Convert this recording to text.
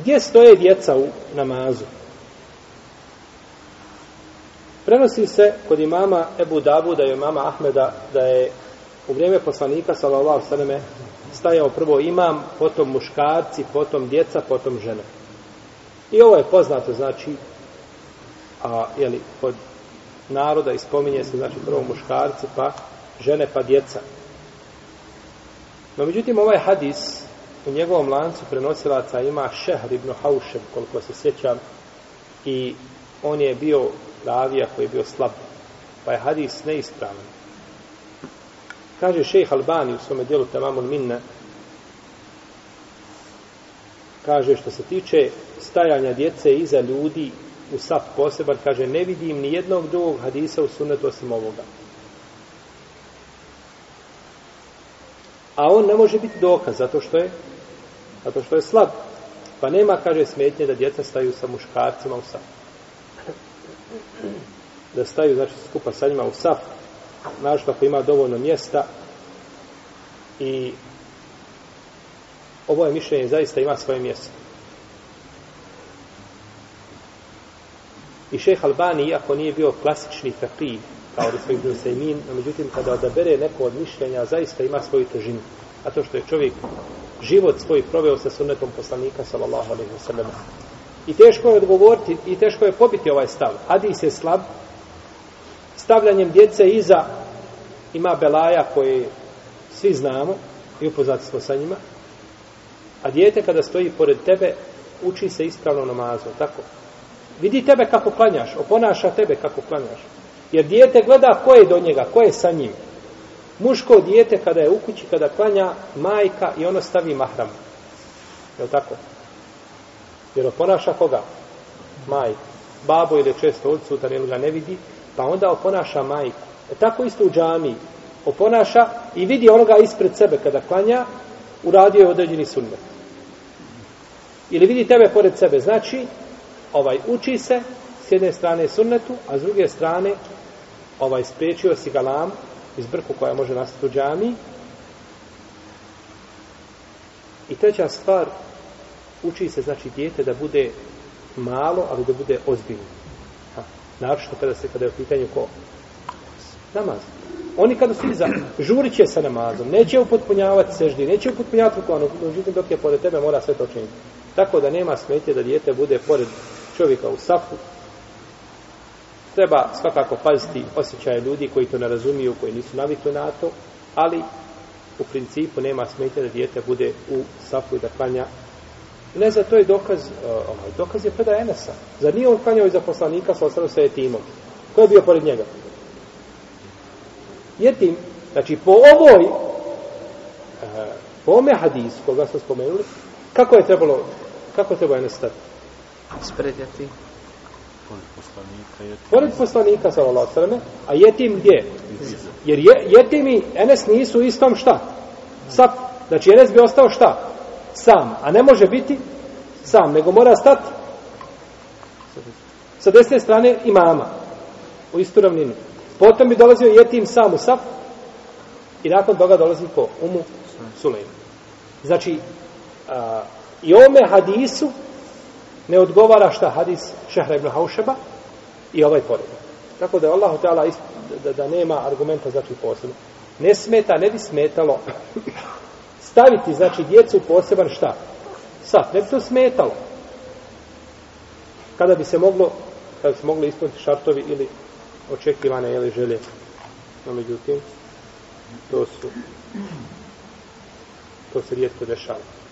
Gdje stoje djeca u namazu? Prenosi se kod imama Ebu Davu da je mama Ahmeda da je u vrijeme poslanika sallallahu sallam stajao prvo imam, potom muškarci, potom djeca, potom žene. I ovo je poznato, znači, a, jeli, kod naroda ispominje se, znači, prvo muškarci, pa žene, pa djeca. No, međutim, ovaj hadis, u njegovom lancu prenosilaca ima Šehr ibn Haušev, koliko se sjećam, i on je bio ravija koji je bio slab, pa je hadis neispravan. Kaže šejh Albani u svome dijelu Tamamun Minna, kaže što se tiče stajanja djece iza ljudi u sap poseban, kaže ne vidim ni jednog drugog hadisa u sunnetu osim ovoga. A on ne može biti dokaz, zato što je zato što je slab. Pa nema, kaže, smetnje da djeca staju sa muškarcima u saf. Da staju, znači, skupa sa njima u saf, našto ako ima dovoljno mjesta i ovo je mišljenje zaista ima svoje mjesto. I šeh Albani, iako nije bio klasični fakir, kao da smo ibn Sejmin, međutim, kada odabere neko od mišljenja, zaista ima svoju težinu. A to što je čovjek život svoj proveo sa sunnetom poslanika sallallahu alejhi ve sellem. I teško je odgovoriti i teško je pobiti ovaj stav. Hadis je slab. Stavljanjem djece iza ima belaja koje svi znamo i upoznati smo sa njima. A djete kada stoji pored tebe uči se ispravno namazu, tako? Vidi tebe kako klanjaš, oponaša tebe kako klanjaš. Jer djete gleda ko je do njega, ko je sa njim. Muško dijete kada je u kući, kada klanja majka i ono stavi mahram. Je li tako? Jer oponaša koga? Majka. Babo ili često odsutan ili ga ne vidi, pa onda oponaša majku. E tako isto u džami. Oponaša i vidi onoga ispred sebe kada klanja, uradio je određeni sunnet. Ili vidi tebe pored sebe. Znači, ovaj uči se s jedne strane sunnetu, a s druge strane ovaj spriječio si galam, izbrku koja može nastati u džami. I treća stvar, uči se, znači, dijete da bude malo, ali da bude ozbiljno. Ha, naravno kada se, kada je u pitanju ko? Namaz. Oni kada su iza, žurit će sa namazom, neće upotpunjavati seždi, neće upotpunjavati rukovanu, ono, međutim dok je pored tebe, mora sve to činiti. Tako da nema smetje da dijete bude pored čovjeka u safu, treba svakako paziti osjećaje ljudi koji to ne razumiju, koji nisu navikli na to, ali u principu nema smetnje da dijete bude u safu i da klanja. Ne za to je dokaz, e, ovaj, dokaz je predaj Enesa. Zar nije on klanjao iza poslanika sa ostalo sa jetimom? Ko je bio pored njega? Jetim, znači po ovoj, e, po ome hadisu koga smo spomenuli, kako je trebalo, kako je trebalo Enes stati? Spred jetim. Pored poslanika, sallallahu alaihi sallam, a jetim gdje? Jer je, jetim i Enes nisu istom šta? Sap. Znači, Enes bi ostao šta? Sam. A ne može biti sam, nego mora stati sa desne strane imama. U istu ravninu. Potom bi dolazio jetim sam u sap i nakon toga dolazi ko? Umu Sulejmu. Znači, a, i ome hadisu ne odgovara šta hadis Šehra ibn Haušeba i ovaj poredak. Tako da je Allah da, da nema argumenta za tu posebno. Ne smeta, ne bi smetalo staviti, znači, djecu poseban šta? Sad, ne bi to smetalo. Kada bi se moglo, kada bi se mogli ispuniti šartovi ili očekivane ili želje. No, međutim, to su, to se rijetko dešavaju.